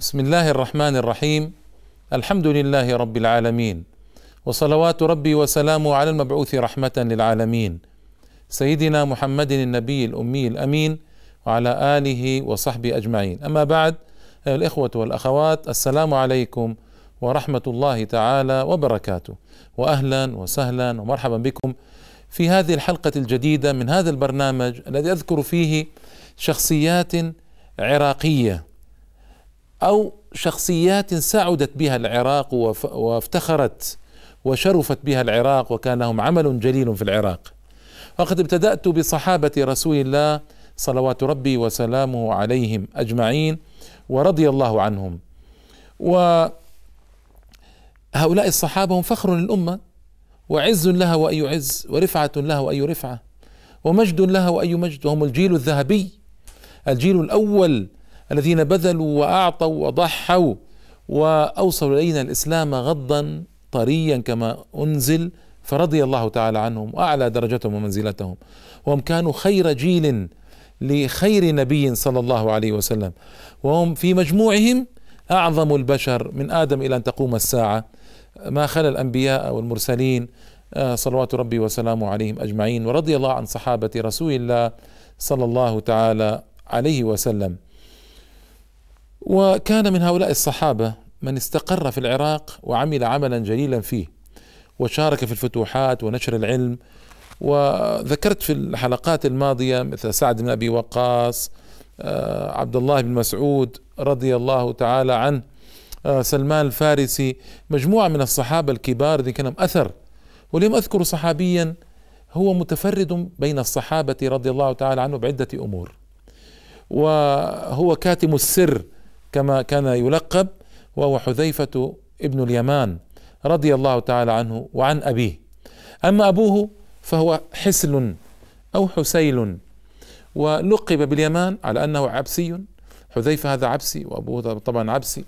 بسم الله الرحمن الرحيم الحمد لله رب العالمين وصلوات ربي وسلامه على المبعوث رحمة للعالمين سيدنا محمد النبي الأمي الأمين وعلى آله وصحبه أجمعين أما بعد أيها الإخوة والأخوات السلام عليكم ورحمة الله تعالى وبركاته وأهلا وسهلا ومرحبا بكم في هذه الحلقة الجديدة من هذا البرنامج الذي أذكر فيه شخصيات عراقية أو شخصيات سعدت بها العراق وافتخرت وشرفت بها العراق وكان لهم عمل جليل في العراق. وقد ابتدأت بصحابة رسول الله صلوات ربي وسلامه عليهم أجمعين ورضي الله عنهم. وهؤلاء الصحابة هم فخر للأمة وعز لها واي عز ورفعة لها واي رفعه ومجد لها واي مجد وهم الجيل الذهبي الجيل الأول الذين بذلوا وأعطوا وضحوا واوصلوا إلينا الإسلام غضا طريا كما أنزل فرضي الله تعالى عنهم وأعلى درجتهم ومنزلتهم. وهم كانوا خير جيل لخير نبي صلى الله عليه وسلم. وهم في مجموعهم أعظم البشر من آدم إلى أن تقوم الساعة. ما خلا الأنبياء والمرسلين آه، صلوات ربي وسلامه عليهم أجمعين. ورضي الله عن صحابة رسول الله صلى الله تعالى عليه وسلم. وكان من هؤلاء الصحابة من استقر في العراق وعمل عملا جليلا فيه وشارك في الفتوحات ونشر العلم وذكرت في الحلقات الماضية مثل سعد بن أبي وقاص آه، عبد الله بن مسعود رضي الله تعالى عنه آه، سلمان الفارسي مجموعة من الصحابة الكبار الذين كان أثر. ولم أذكر صحابيا هو متفرد بين الصحابة رضي الله تعالى عنه بعدة أمور. وهو كاتم السر كما كان يلقب وهو حذيفة ابن اليمان رضي الله تعالى عنه وعن أبيه. أما أبوه فهو حسل أو حسيل ولقب باليمان على أنه عبسي. حذيفة هذا عبسي وأبوه طبعا عبسي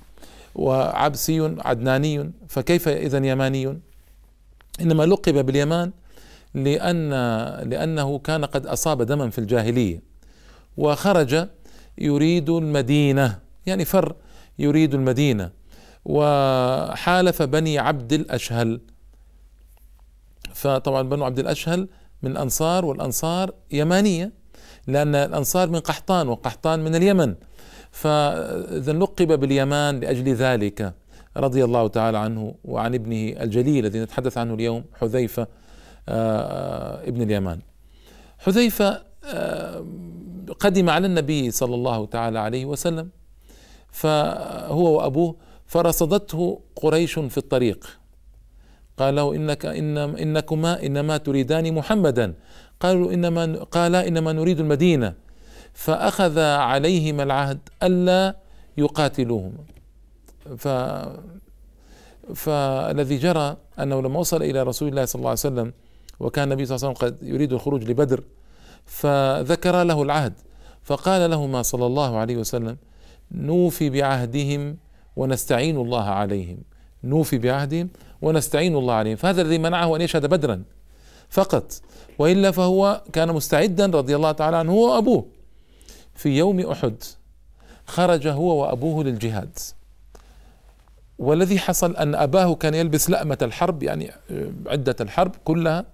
وعبسي عدناني. فكيف إذا يماني؟ إنما لقب باليمان لأن لأنه كان قد أصاب دما في الجاهلية وخرج يريد المدينة. يعني فر يريد المدينة. وحالف بني عبد الأشهل. فطبعا بنو عبد الأشهل من الأنصار والأنصار يمانية لأن الأنصار من قحطان وقحطان من اليمن. فإذا لقب باليمان لأجل ذلك رضي الله تعالى عنه وعن ابنه الجليل الذي نتحدث عنه اليوم حذيفة آه، ابن اليمان. حذيفة آه، قدم على النبي صلى الله تعالى عليه وسلم فهو وأبوه فرصدته قريش في الطريق. قال له إنك إن إنكما إنما تريدان محمدا. قالوا إنما قال إنما نريد المدينة. فأخذ عليهما العهد ألا يقاتلوهما. ف فالذي جرى أنه لما وصل إلى رسول الله صلى الله عليه وسلم وكان النبي صلى الله عليه وسلم قد يريد الخروج لبدر فذكر له العهد. فقال لهما صلى الله عليه وسلم نوفي بعهدهم ونستعين الله عليهم. نوفي بعهدهم ونستعين الله عليهم. فهذا الذي منعه أن يشهد بدرا. فقط. وإلا فهو كان مستعدا رضي الله تعالى عنه هو وأبوه. في يوم أحد خرج هو وأبوه للجهاد. والذي حصل أن أباه كان يلبس لأمة الحرب يعني عدة الحرب كلها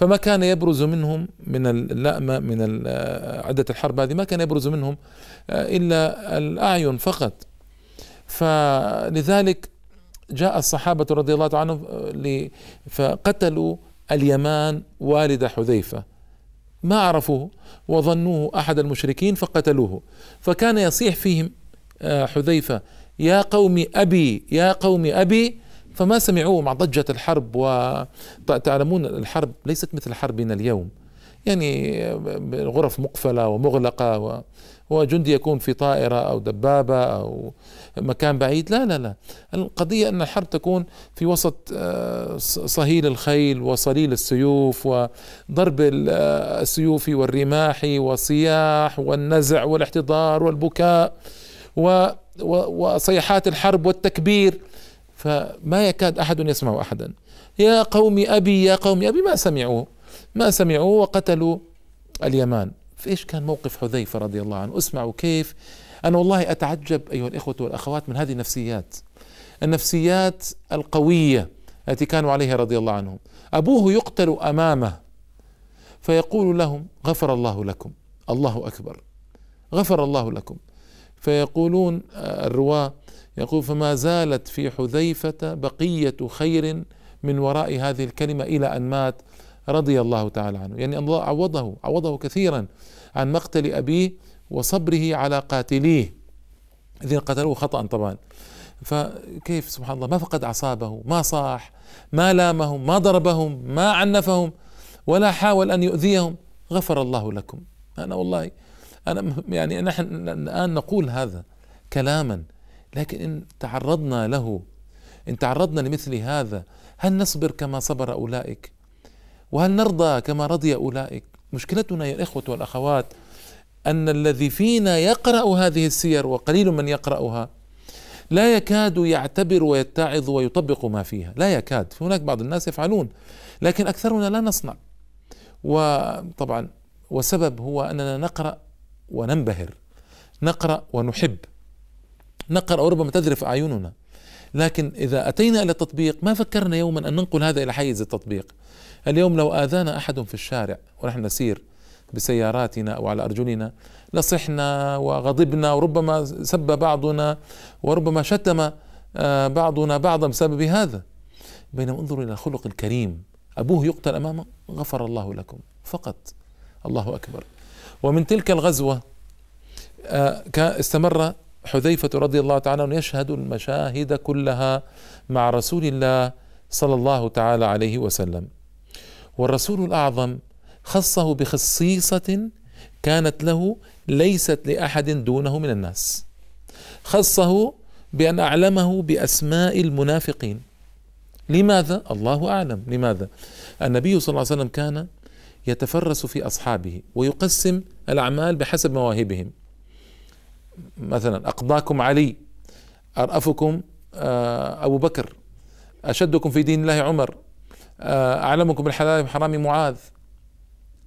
فما كان يبرز منهم من اللأمة من عدة الحرب هذه ما كان يبرز منهم آه، إلا الأعين فقط. فلذلك جاء الصحابة رضي الله عنهم آه، فقتلوا اليمان والد حذيفة. ما عرفوه وظنوه أحد المشركين فقتلوه. فكان يصيح فيهم آه، حذيفة يا قوم أبي يا قوم أبي فما سمعوه مع ضجة الحرب وتعلمون الحرب ليست مثل حربنا اليوم. يعني غرف مقفلة ومغلقة وجندي يكون في طائرة أو دبابة أو مكان بعيد. لا لا لا. القضية أن الحرب تكون في وسط آه، صهيل الخيل وصليل السيوف وضرب السيوف والرماح والصياح والنزع والاحتضار والبكاء وصيحات الحرب والتكبير. فما يكاد أحد يسمع أحدا. يا قوم أبي يا قوم أبي ما سمعوه ما سمعوه وقتلوا اليمان. فإيش كان موقف حذيفة رضي الله عنه؟ اسمعوا كيف. أنا والله أتعجب أيها الإخوة والأخوات من هذه النفسيات. النفسيات القوية التي كانوا عليها رضي الله عنهم. أبوه يقتل أمامه فيقول لهم غفر الله لكم. الله أكبر. غفر الله لكم. فيقولون آه، الرواة يقول فما زالت في حذيفة بقية خير من وراء هذه الكلمة إلى أن مات رضي الله تعالى عنه. يعني الله عوضه عوضه كثيرا عن مقتل أبيه وصبره على قاتليه. الذين قتلوه خطأ طبعا. فكيف سبحان الله؟ ما فقد أعصابه ما صاح ما لامهم ما ضربهم ما عنفهم ولا حاول أن يؤذيهم. غفر الله لكم. أنا والله أنا يعني نحن الآن نقول هذا كلاما. لكن إن تعرضنا له إن تعرضنا لمثل هذا هل نصبر كما صبر أولئك؟ وهل نرضى كما رضي أولئك؟ مشكلتنا يا الإخوة والأخوات أن الذي فينا يقرأ هذه السير وقليل من يقرأها لا يكاد يعتبر ويتعظ ويطبق ما فيها. لا يكاد هناك بعض الناس يفعلون لكن أكثرنا لا نصنع. وطبعا وسبب هو أننا نقرأ وننبهر نقرأ ونحب. نقرأ وربما تذرف أعيننا. لكن إذا أتينا إلى التطبيق ما فكرنا يوما أن ننقل هذا إلى حيز التطبيق. اليوم لو آذانا أحد في الشارع ونحن نسير بسياراتنا أو على أرجلنا لصحنا وغضبنا وربما سب بعضنا وربما شتم آه، بعضنا بعضا بسبب هذا. بينما انظروا إلى الخلق الكريم. أبوه يقتل أمامه غفر الله لكم. فقط. الله أكبر. ومن تلك الغزوة آه، استمر حذيفة رضي الله تعالى عنه يشهد المشاهد كلها مع رسول الله صلى الله تعالى عليه وسلم. والرسول الأعظم خصه بخصيصة كانت له ليست لأحد دونه من الناس. خصه بأن أعلمه بأسماء المنافقين. لماذا؟ الله أعلم. لماذا؟ النبي صلى الله عليه وسلم كان يتفرس في أصحابه ويقسم الأعمال بحسب مواهبهم. مثلا أقضاكم علي أرأفكم آه، أبو بكر أشدكم في دين الله عمر آه، أعلمكم بالحلال والحرام معاذ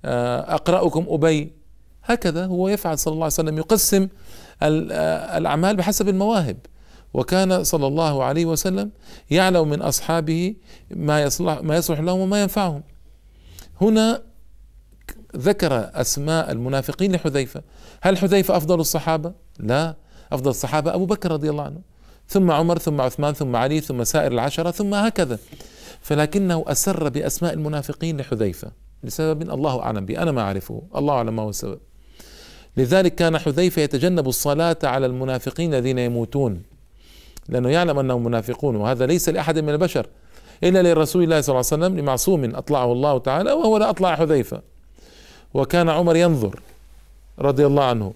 آه، أقرأكم أبي. هكذا هو يفعل صلى الله عليه وسلم يقسم الأعمال بحسب المواهب. وكان صلى الله عليه وسلم يعلم من أصحابه ما يصلح ما يصلح لهم وما ينفعهم. هنا ذكر أسماء المنافقين لحذيفة. هل حذيفة أفضل الصحابة؟ لا أفضل الصحابة أبو بكر رضي الله عنه. ثم عمر ثم عثمان ثم علي ثم سائر العشرة ثم هكذا. فلكنه أسر بأسماء المنافقين لحذيفة لسبب الله أعلم به أنا ما أعرفه. الله أعلم ما هو السبب. لذلك كان حذيفة يتجنب الصلاة على المنافقين الذين يموتون لأنه يعلم أنهم منافقون وهذا ليس لأحد من البشر إلا لرسول الله صلى الله عليه وسلم لمعصوم أطلعه الله تعالى وهو لا أطلع حذيفة. وكان عمر ينظر رضي الله عنه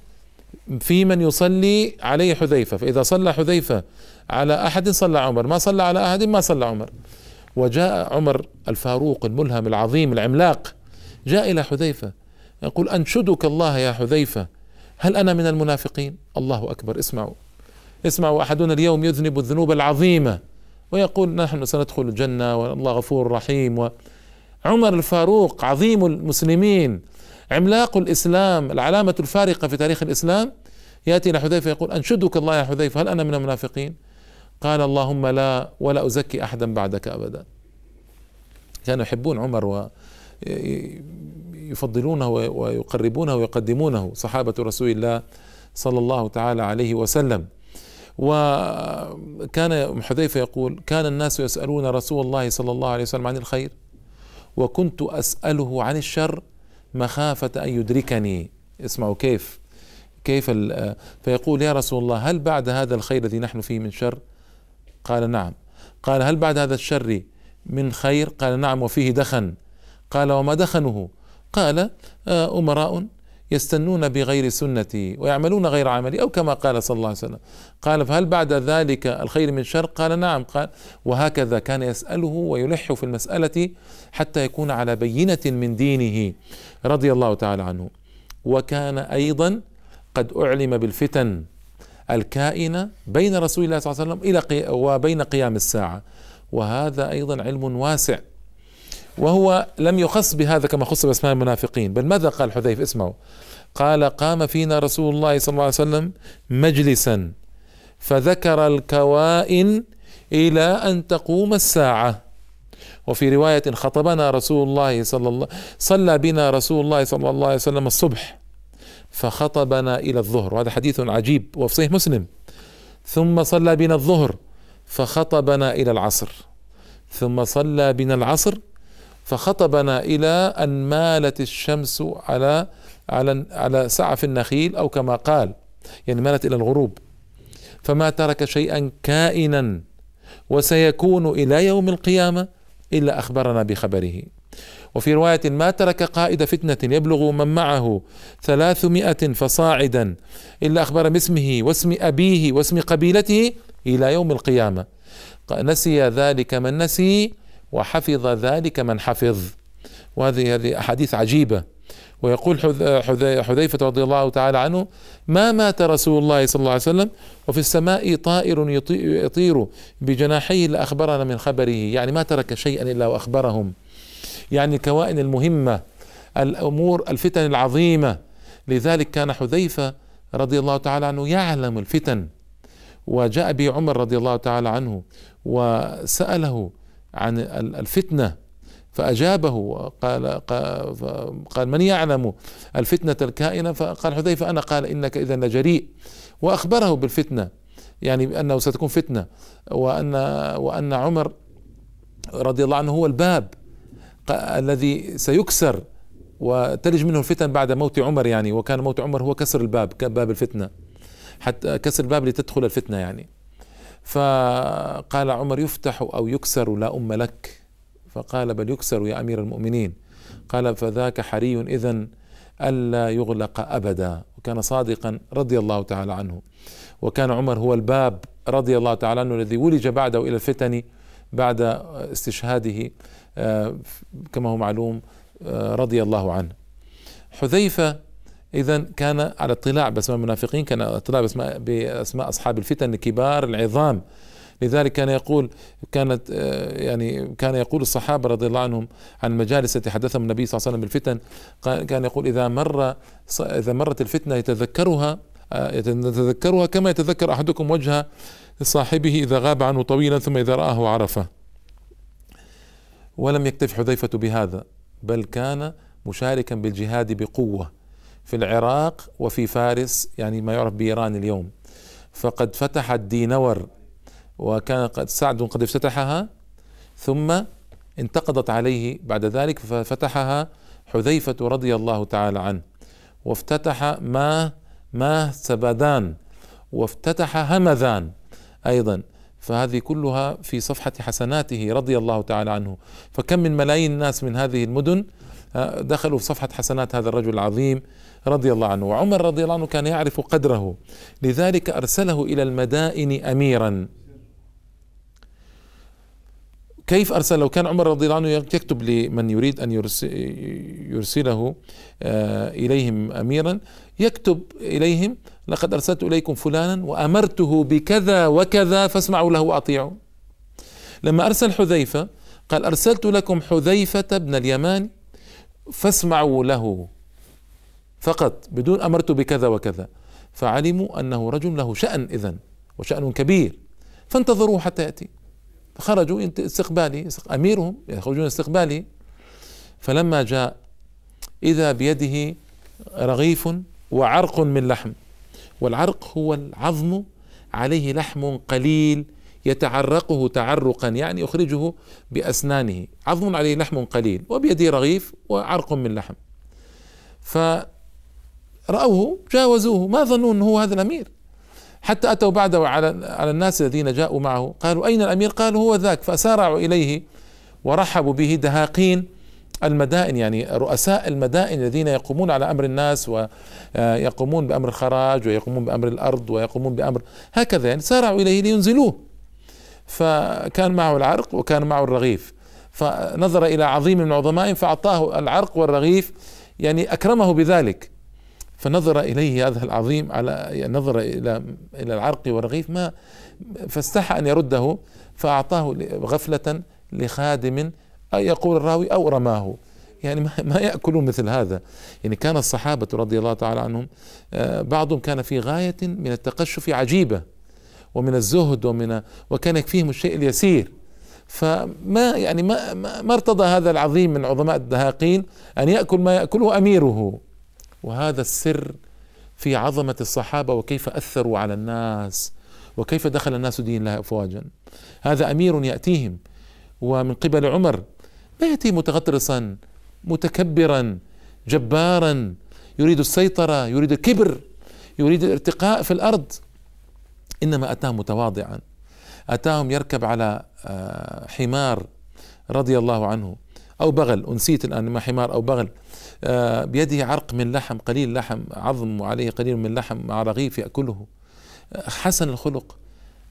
في من يصلي عليه حذيفة فإذا صلى حذيفة على أحد صلى عمر ما صلى على أحد ما صلى عمر. وجاء عمر الفاروق الملهم العظيم العملاق جاء إلى حذيفة يقول أنشدك الله يا حذيفة هل أنا من المنافقين؟ الله أكبر اسمعوا اسمعوا أحدنا اليوم يذنب الذنوب العظيمة. ويقول نحن سندخل الجنة والله غفور رحيم. عمر الفاروق عظيم المسلمين عملاق الإسلام العلامة الفارقة في تاريخ الإسلام. يأتي إلى حذيفة يقول أنشدك الله يا حذيفة هل أنا من المنافقين؟ قال اللهم لا ولا أزكي أحدا بعدك أبدا. كانوا يحبون عمر ويفضلونه ويقربونه ويقدمونه صحابة رسول الله صلى الله تعالى عليه وسلم. وكان حذيفة يقول كان الناس يسألون رسول الله صلى الله عليه وسلم عن الخير وكنت أسأله عن الشر مخافة أن يدركني. اسمعوا كيف. كيف فيقول يا رسول الله هل بعد هذا الخير الذي نحن فيه من شر؟ قال نعم. قال هل بعد هذا الشر من خير؟ قال نعم وفيه دخن. قال وما دخنه؟ قال آه، أمراء يستنون بغير سنتي ويعملون غير عملي أو كما قال صلى الله عليه وسلم. قال فهل بعد ذلك الخير من شر؟ قال نعم. قال وهكذا كان يسأله ويلح في المسألة حتى يكون على بينة من دينه. رضي الله تعالى عنه. وكان أيضا قد أعلم بالفتن الكائنة بين رسول الله صلى الله عليه وسلم إلى وبين قيام الساعة. وهذا أيضا علم واسع. وهو لم يخص بهذا كما خص بأسماء المنافقين. بل ماذا قال حذيفة؟ اسمعوا. قال قام فينا رسول الله صلى الله عليه وسلم مجلسا فذكر الكوائن إلى أن تقوم الساعة. وفي رواية خطبنا رسول الله صلى الله صلى بنا رسول الله صلى الله عليه وسلم الصبح فخطبنا إلى الظهر. وهذا حديث عجيب وفي صحيح مسلم. ثم صلى بنا الظهر فخطبنا إلى العصر. ثم صلى بنا العصر فخطبنا إلى أن مالت الشمس على على على سعف النخيل أو كما قال يعني مالت إلى الغروب. فما ترك شيئا كائنا وسيكون إلى يوم القيامة إلا أخبرنا بخبره. وفي رواية ما ترك قائد فتنة يبلغ من معه ثلاثمائة فصاعدا إلا أخبر باسمه واسم أبيه واسم قبيلته إلى يوم القيامة. نسي ذلك من نسي وحفظ ذلك من حفظ. وهذه هذه أحاديث عجيبة. ويقول حذيفة رضي الله تعالى عنه ما مات رسول الله صلى الله عليه وسلم وفي السماء طائر يطير بجناحيه لأخبرنا من خبره. يعني ما ترك شيئا إلا وأخبرهم. يعني الكوائن المهمة الأمور الفتن العظيمة. لذلك كان حذيفة رضي الله تعالى عنه يعلم الفتن. وجاء به عمر رضي الله تعالى عنه وسأله عن الفتنة. فأجابه وقال قال من يعلم الفتنة الكائنة؟ فقال حذيفة أنا قال إنك إذا لجريء. وأخبره بالفتنة يعني أنه ستكون فتنة. وأن وأن عمر رضي الله عنه هو الباب الذي سيكسر وتلج منه الفتن بعد موت عمر يعني. وكان موت عمر هو كسر الباب باب الفتنة. حتى كسر الباب لتدخل الفتنة يعني. فقال عمر يفتح أو يكسر لا أم لك؟ فقال بل يكسر يا أمير المؤمنين. قال فذاك حري إذا ألا يغلق أبدا. وكان صادقا رضي الله تعالى عنه. وكان عمر هو الباب رضي الله تعالى عنه الذي ولج بعده إلى الفتن بعد استشهاده آه، كما هو معلوم آه، رضي الله عنه. حذيفة إذا كان على اطلاع بأسماء المنافقين كان على اطلاع بأسماء, بأسماء أصحاب الفتن الكبار العظام. لذلك كان يقول كانت آه، يعني كان يقول الصحابة رضي الله عنهم عن المجالس التي حدثهم النبي صلى الله عليه وسلم بالفتن كان يقول إذا مر إذا مرت الفتنة يتذكرها يتذكرها كما يتذكر أحدكم وجه صاحبه إذا غاب عنه طويلا ثم إذا رآه عرفه. ولم يكتف حذيفة بهذا بل كان مشاركا بالجهاد بقوة. في العراق وفي فارس يعني ما يعرف بإيران اليوم. فقد فتح الدينور وكان قد سعد قد افتتحها ثم انتقضت عليه بعد ذلك ففتحها حذيفة رضي الله تعالى عنه. وافتتح ما ما سبدان وافتتح همذان أيضا. فهذه كلها في صفحة حسناته رضي الله تعالى عنه. فكم من ملايين الناس من هذه المدن آه، دخلوا في صفحة حسنات هذا الرجل العظيم. رضي الله عنه. وعمر رضي الله عنه كان يعرف قدره. لذلك أرسله إلى المدائن أميرا. كيف أرسله؟ كان عمر رضي الله عنه يكتب لمن يريد أن يرسله آه، إليهم أميرا. يكتب إليهم لقد أرسلت إليكم فلانا وأمرته بكذا وكذا فاسمعوا له وأطيعوا. لما أرسل حذيفة قال أرسلت لكم حذيفة بن اليمان فاسمعوا له. فقط بدون أمرت بكذا وكذا. فعلموا أنه رجل له شأن إذن وشأن كبير. فانتظروه حتى يأتي. فخرجوا استقبالي أميرهم يخرجون استقبالي. فلما جاء إذا بيده رغيف وعرق من لحم. والعرق هو العظم عليه لحم قليل يتعرقه تعرقا يعني يخرجه بأسنانه. عظم عليه لحم قليل وبيده رغيف وعرق من لحم. فرأوه جاوزوه. ما ظنوا أنه هو هذا الأمير. حتى أتوا بعده على على الناس الذين جاءوا معه. قالوا أين الأمير؟ قالوا هو ذاك. فسارعوا إليه ورحبوا به دهاقين المدائن يعني رؤساء المدائن الذين يقومون على أمر الناس ويقومون بأمر الخراج ويقومون بأمر الأرض ويقومون بأمر هكذا. يعني سارعوا إليه لينزلوه. فكان معه العرق وكان معه الرغيف. فنظر إلى عظيم من عظمائهم فأعطاه العرق والرغيف. يعني أكرمه بذلك. فنظر إليه هذا العظيم على نظر إلى إلى العرق والرغيف ما فاستحى أن يرده فأعطاه غفلة لخادم يقول الراوي أو رماه. يعني ما يأكلون مثل هذا. يعني كان الصحابة رضي الله تعالى عنهم آه، بعضهم كان في غاية من التقشف عجيبة ومن الزهد ومن وكان يكفيهم الشيء اليسير. فما يعني ما ما ارتضى هذا العظيم من عظماء الدهاقين أن يأكل ما يأكله أميره. وهذا السر في عظمة الصحابة وكيف أثروا على الناس وكيف دخل الناس دين الله افواجا. هذا أمير يأتيهم ومن قبل عمر ما يأتي متغطرسا متكبرا جبارا يريد السيطرة يريد الكبر يريد الارتقاء في الأرض. إنما اتاهم متواضعا. أتاهم يركب على آه، حمار رضي الله عنه. أو بغل أنسيت الآن ما حمار أو بغل. بيده عرق من لحم قليل لحم عظم وعليه قليل من لحم مع رغيف يأكله. حسن الخلق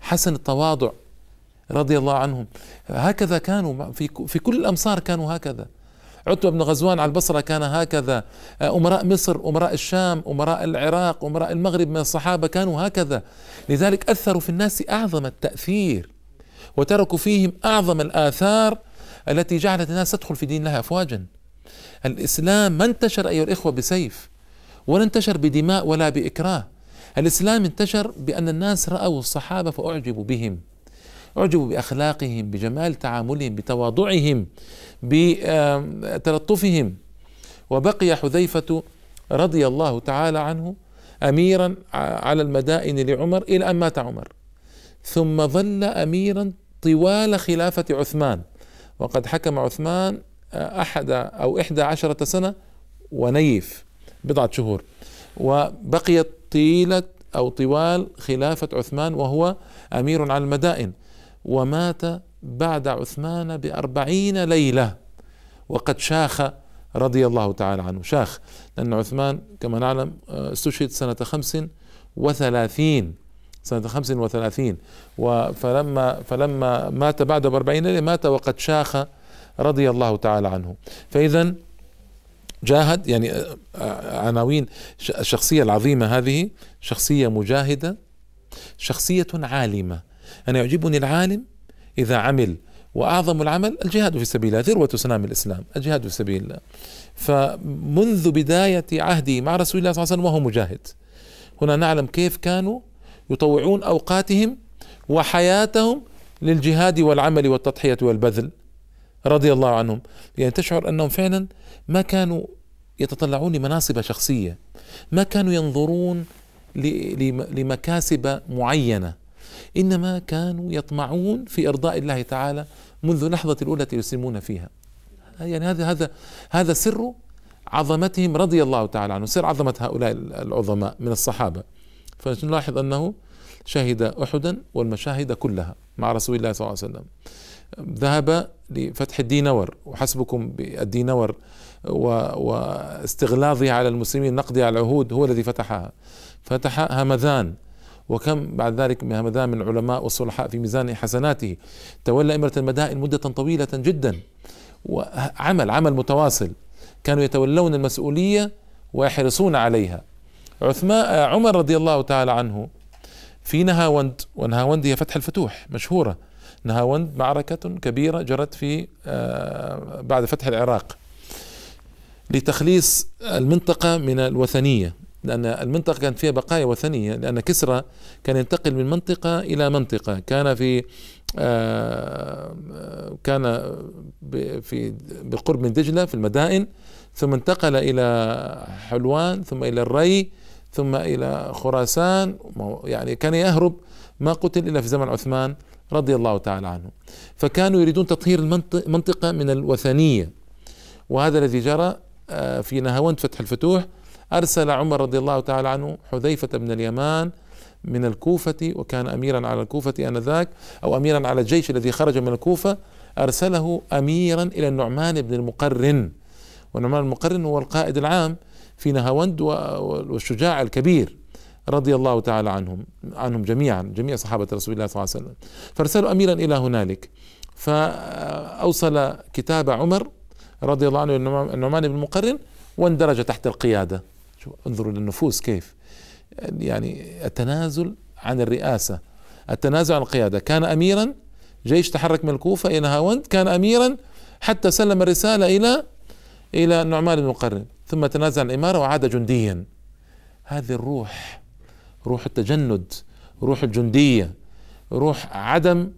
حسن التواضع رضي الله عنهم. هكذا كانوا في في كل الأمصار كانوا هكذا. عتبة بن غزوان على البصرة كان هكذا. أمراء مصر أمراء الشام أمراء العراق أمراء المغرب من الصحابة كانوا هكذا. لذلك أثروا في الناس أعظم التأثير وتركوا فيهم أعظم الآثار التي جعلت الناس تدخل في دين الله أفواجا. الإسلام ما انتشر أيها الإخوة بسيف ولا انتشر بدماء ولا بإكراه. الإسلام انتشر بأن الناس رأوا الصحابة فأعجبوا بهم أعجبوا بأخلاقهم بجمال تعاملهم بتواضعهم بتلطفهم وبقي حذيفة رضي الله تعالى عنه أميرا على المدائن لعمر إلى أن مات عمر. ثم ظل أميرا طوال خلافة عثمان. وقد حكم عثمان أحد أو إحدى عشرة سنة ونيف بضعة شهور. وبقيت طيلة أو طوال خلافة عثمان وهو أمير على المدائن. ومات بعد عثمان بأربعين ليلة. وقد شاخ رضي الله تعالى عنه. شاخ لأن عثمان كما نعلم آه، استشهد سنة خمس وثلاثين. سنة خمس وثلاثين. فلما فلما مات بعد بأربعين ليلة مات وقد شاخ رضي الله تعالى عنه. فإذا جاهد يعني عناوين الشخصية العظيمة هذه شخصية مجاهدة شخصية عالمة. أنا يعجبني العالم إذا عمل وأعظم العمل الجهاد في سبيل الله ذروة سنام الإسلام الجهاد في سبيل الله. فمنذ بداية عهدي مع رسول الله صلى الله عليه وسلم وهو مجاهد هنا نعلم كيف كانوا يطوعون أوقاتهم وحياتهم للجهاد والعمل والتضحية والبذل. رضي الله عنهم. يعني تشعر أنهم فعلا ما كانوا يتطلعون لمناصب شخصية ما كانوا ينظرون لمكاسب معينة إنما كانوا يطمعون في إرضاء الله تعالى منذ اللحظه الأولى التي يسلمون فيها. يعني هذا هذا هذا سر عظمتهم رضي الله تعالى عنه سر عظمة هؤلاء العظماء من الصحابة. فنلاحظ أنه شهد احدا والمشاهد كلها مع رسول الله صلى الله عليه وسلم. ذهب لفتح الدينور وحسبكم بالدينور واستغلاظه على المسلمين نقضي على العهود هو الذي فتحها. فتح همذان وكم بعد ذلك من همذان من العلماء والصلحاء في ميزان حسناته. تولى إمرة المدائن مدة طويلة جدا وعمل عمل متواصل. كانوا يتولون المسؤولية ويحرصون عليها. عثمان عمر رضي الله تعالى عنه في نهاوند ونهاوند هي فتح الفتوح مشهورة. نهاوند معركة كبيرة جرت في آه، بعد فتح العراق لتخليص المنطقة من الوثنية. لأن المنطقة كانت فيها بقايا وثنية لأن كسرى كان ينتقل من منطقة إلى منطقة. كان في آه، كان في بالقرب من دجلة في المدائن ثم انتقل إلى حلوان ثم إلى الري ثم إلى خراسان. يعني كان يهرب ما قتل إلا في زمن عثمان. رضي الله تعالى عنه. فكانوا يريدون تطهير المنطقة من الوثنية. وهذا الذي جرى آه، في نهاوند فتح الفتوح أرسل عمر رضي الله تعالى عنه حذيفة بن اليمان من الكوفة وكان أميرا على الكوفة آنذاك أو أميرا على الجيش الذي خرج من الكوفة أرسله أميرا إلى النعمان بن المقرن. والنعمان المقرن هو القائد العام في نهاوند والشجاع الكبير. رضي الله تعالى عنهم عنهم جميعا جميع صحابة رسول الله صلى الله عليه وسلم. فارسلوا أميرا إلى هنالك. فأوصل كتاب عمر رضي الله عنه النعمان بن المقرن واندرج تحت القيادة. انظروا للنفوس كيف. يعني التنازل عن الرئاسة التنازل عن القيادة. كان أميرا جيش تحرك من الكوفة إلى هاوند كان أميرا حتى سلم الرسالة إلى إلى النعمان بن مقرن. ثم تنازع الإمارة وعاد جنديا. هذه الروح روح التجند روح الجندية روح عدم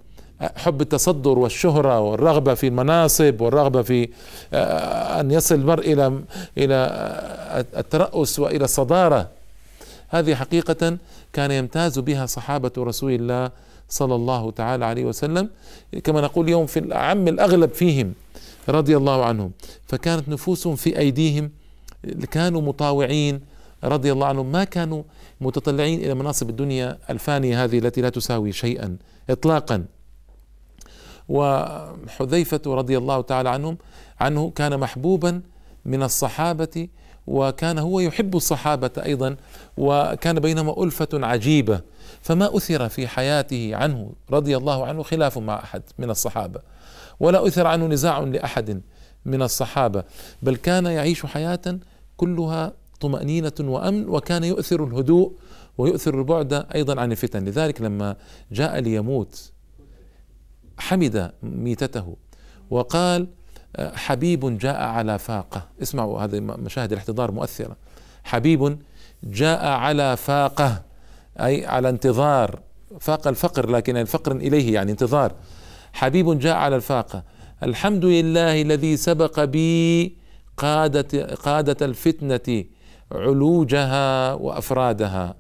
حب التصدر والشهرة والرغبة في المناصب والرغبة في آه، أن يصل المرء إلى إلى الترأس وإلى الصدارة. هذه حقيقة كان يمتاز بها صحابة رسول الله صلى الله تعالى عليه وسلم كما نقول اليوم في الأعم الأغلب فيهم رضي الله عنهم. فكانت نفوسهم في أيديهم كانوا مطاوعين رضي الله عنهم ما كانوا متطلعين إلى مناصب الدنيا الفانية هذه التي لا تساوي شيئا إطلاقا. وحذيفة رضي الله تعالى عنهم عنه كان محبوبا من الصحابة وكان هو يحب الصحابة أيضا وكان بينهما ألفة عجيبة. فما أثر في حياته عنه رضي الله عنه خلاف مع أحد من الصحابة؟ ولا أثر عنه نزاع لأحد من الصحابة. بل كان يعيش حياة كلها طمأنينة وأمن وكان يؤثر الهدوء ويؤثر البعد أيضا عن الفتن. لذلك لما جاء ليموت حمد ميتته وقال حبيب جاء على فاقة. اسمعوا هذه مشاهد الاحتضار مؤثرة. حبيب جاء على فاقة أي على انتظار. فاق الفقر لكن الفقر إليه يعني انتظار. حبيب جاء على الفاقة. الحمد لله الذي سبق بي قادة قادة الفتنة علوجها وأفرادها.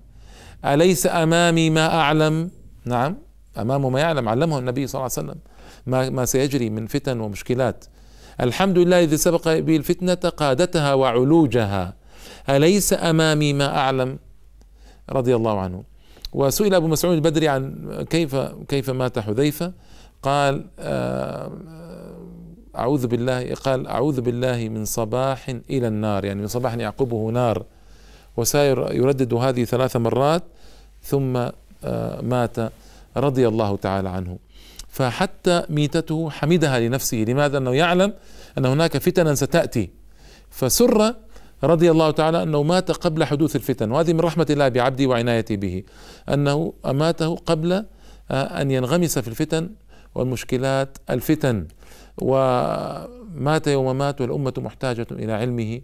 أليس أمامي ما أعلم؟ نعم أمامه ما يعلم علمه النبي صلى الله عليه وسلم ما, ما سيجري من فتن ومشكلات. الحمد لله الذي سبق به الفتنة قادتها وعلوجها. أليس أمامي ما أعلم؟ رضي الله عنه. وسئل أبو مسعود البدري عن كيف كيف مات حذيفة؟ قال آه، أعوذ بالله قال أعوذ بالله من صباح إلى النار. يعني من صباح يعقبه نار وسائر يردد هذه ثلاث مرات ثم آه، مات رضي الله تعالى عنه. فحتى ميتته حمدها لنفسه. لماذا؟ أنه يعلم أن هناك فتنا ستأتي. فسر رضي الله تعالى أنه مات قبل حدوث الفتن. وهذه من رحمة الله بعبده وعنايته به. أنه أماته قبل آه، أن ينغمس في الفتن والمشكلات الفتن. ومات يوم مات والأمة محتاجة إلى علمه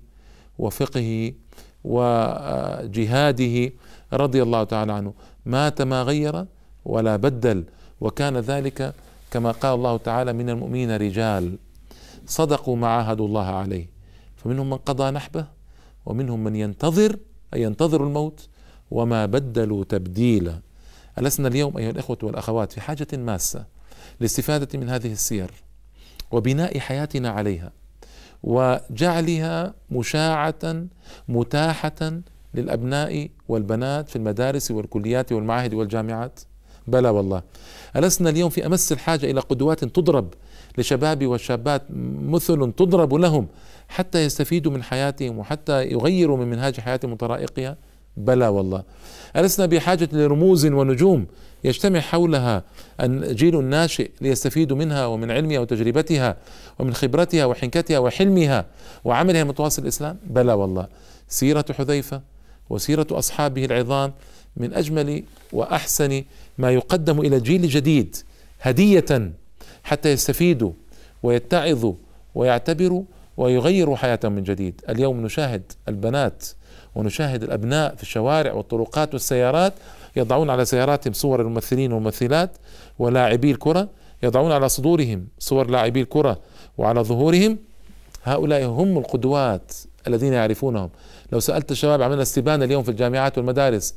وفقهه وجهاده رضي الله تعالى عنه. مات ما غير ولا بدل وكان ذلك كما قال الله تعالى من المؤمنين رجال صدقوا ما عاهدوا الله عليه. فمنهم من قضى نحبه ومنهم من ينتظر أي ينتظر الموت وما بدلوا تبديلا. ألسنا اليوم أيها الإخوة والأخوات في حاجة ماسة. للاستفادة من هذه السير وبناء حياتنا عليها وجعلها مشاعة متاحة للأبناء والبنات في المدارس والكليات والمعاهد والجامعات. بلى والله. ألسنا اليوم في أمس الحاجة إلى قدوات تضرب لشباب والشابات مثل تضرب لهم حتى يستفيدوا من حياتهم وحتى يغيروا من منهاج حياتهم وطرائقها. بلى والله. ألسنا بحاجة لرموز ونجوم يجتمع حولها الجيل الناشئ ليستفيدوا منها ومن علمها وتجربتها ومن خبرتها وحنكتها وحلمها وعملها متواصل الإسلام؟ بلى والله. سيرة حذيفة وسيرة أصحابه العظام من أجمل وأحسن ما يقدم إلى الجيل الجديد هدية حتى يستفيدوا ويتعظوا ويعتبروا ويغيروا حياتهم من جديد. اليوم نشاهد البنات ونشاهد الأبناء في الشوارع والطرقات والسيارات يضعون على سياراتهم صور الممثلين والممثلات ولاعبي الكرة يضعون على صدورهم صور لاعبي الكرة وعلى ظهورهم. هؤلاء هم القدوات الذين يعرفونهم. لو سألت الشباب عملنا استبانه اليوم في الجامعات والمدارس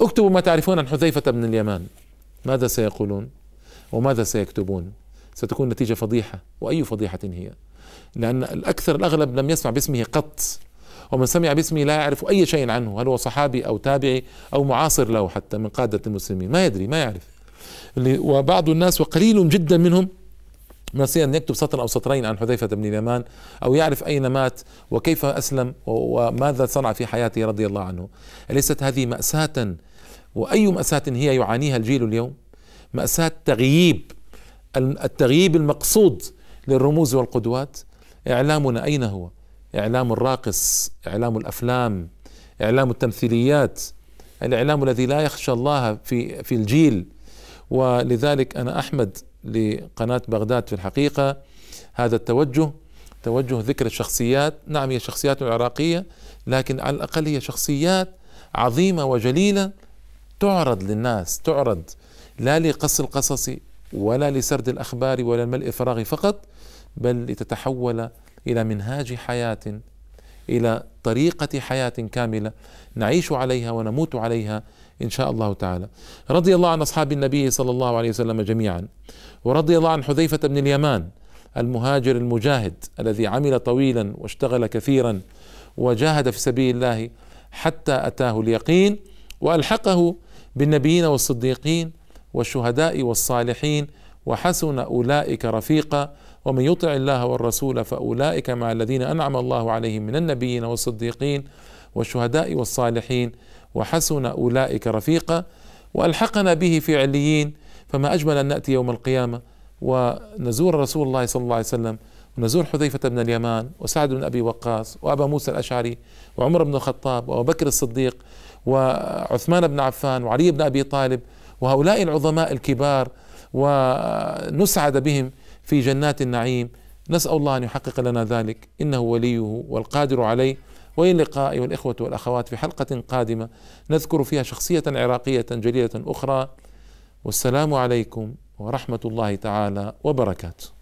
اكتبوا ما تعرفون عن حذيفة بن اليمان. ماذا سيقولون؟ وماذا سيكتبون؟ ستكون نتيجة فضيحة. وأي فضيحة هي؟ لأن الأكثر الأغلب لم يسمع باسمه قط. ومن سمع باسمه لا يعرف أي شيء عنه هل هو صحابي أو تابعي أو معاصر له حتى من قادة المسلمين ما يدري ما يعرف. وبعض الناس وقليل جدا منهم نسي أن يكتب سطر أو سطرين عن حذيفة بن اليمان أو يعرف أين مات وكيف أسلم وماذا صنع في حياته رضي الله عنه. أليست هذه مأساة؟ وأي مأساة هي يعانيها الجيل اليوم؟ مأساة تغييب التغييب المقصود للرموز والقدوات. إعلامنا أين هو؟ إعلام الراقص إعلام الأفلام إعلام التمثيليات الإعلام الذي لا يخشى الله في في الجيل. ولذلك أنا أحمد لقناة بغداد في الحقيقة هذا التوجه توجه ذكر الشخصيات. نعم هي شخصيات عراقية لكن على الأقل هي شخصيات عظيمة وجليلة تعرض للناس تعرض لا لقص القصص ولا لسرد الأخبار ولا الملء الفراغ فقط بل لتتحول إلى منهاج حياة إلى طريقة حياة كاملة نعيش عليها ونموت عليها إن شاء الله تعالى. رضي الله عن أصحاب النبي صلى الله عليه وسلم جميعا ورضي الله عن حذيفة بن اليمان المهاجر المجاهد الذي عمل طويلا واشتغل كثيرا وجاهد في سبيل الله حتى أتاه اليقين وألحقه بالنبيين والصديقين والشهداء والصالحين وحسن أولئك رفيقا ومن يطع الله والرسول فأولئك مع الذين أنعم الله عليهم من النبيين والصديقين والشهداء والصالحين وحسن أولئك رفيقا. وألحقنا به في عليين فما أجمل أن نأتي يوم القيامة ونزور رسول الله صلى الله عليه وسلم ونزور حذيفة بن اليمان وسعد بن أبي وقاص وأبا موسى الأشعري وعمر بن الخطاب وأبو بكر الصديق وعثمان بن عفان وعلي بن أبي طالب وهؤلاء العظماء الكبار ونسعد بهم في جنات النعيم. نسأل الله أن يحقق لنا ذلك. إنه وليه والقادر عليه. وإلى اللقاء والإخوة والأخوات في حلقة قادمة. نذكر فيها شخصية عراقية جليلة أخرى. والسلام عليكم ورحمة الله تعالى وبركاته.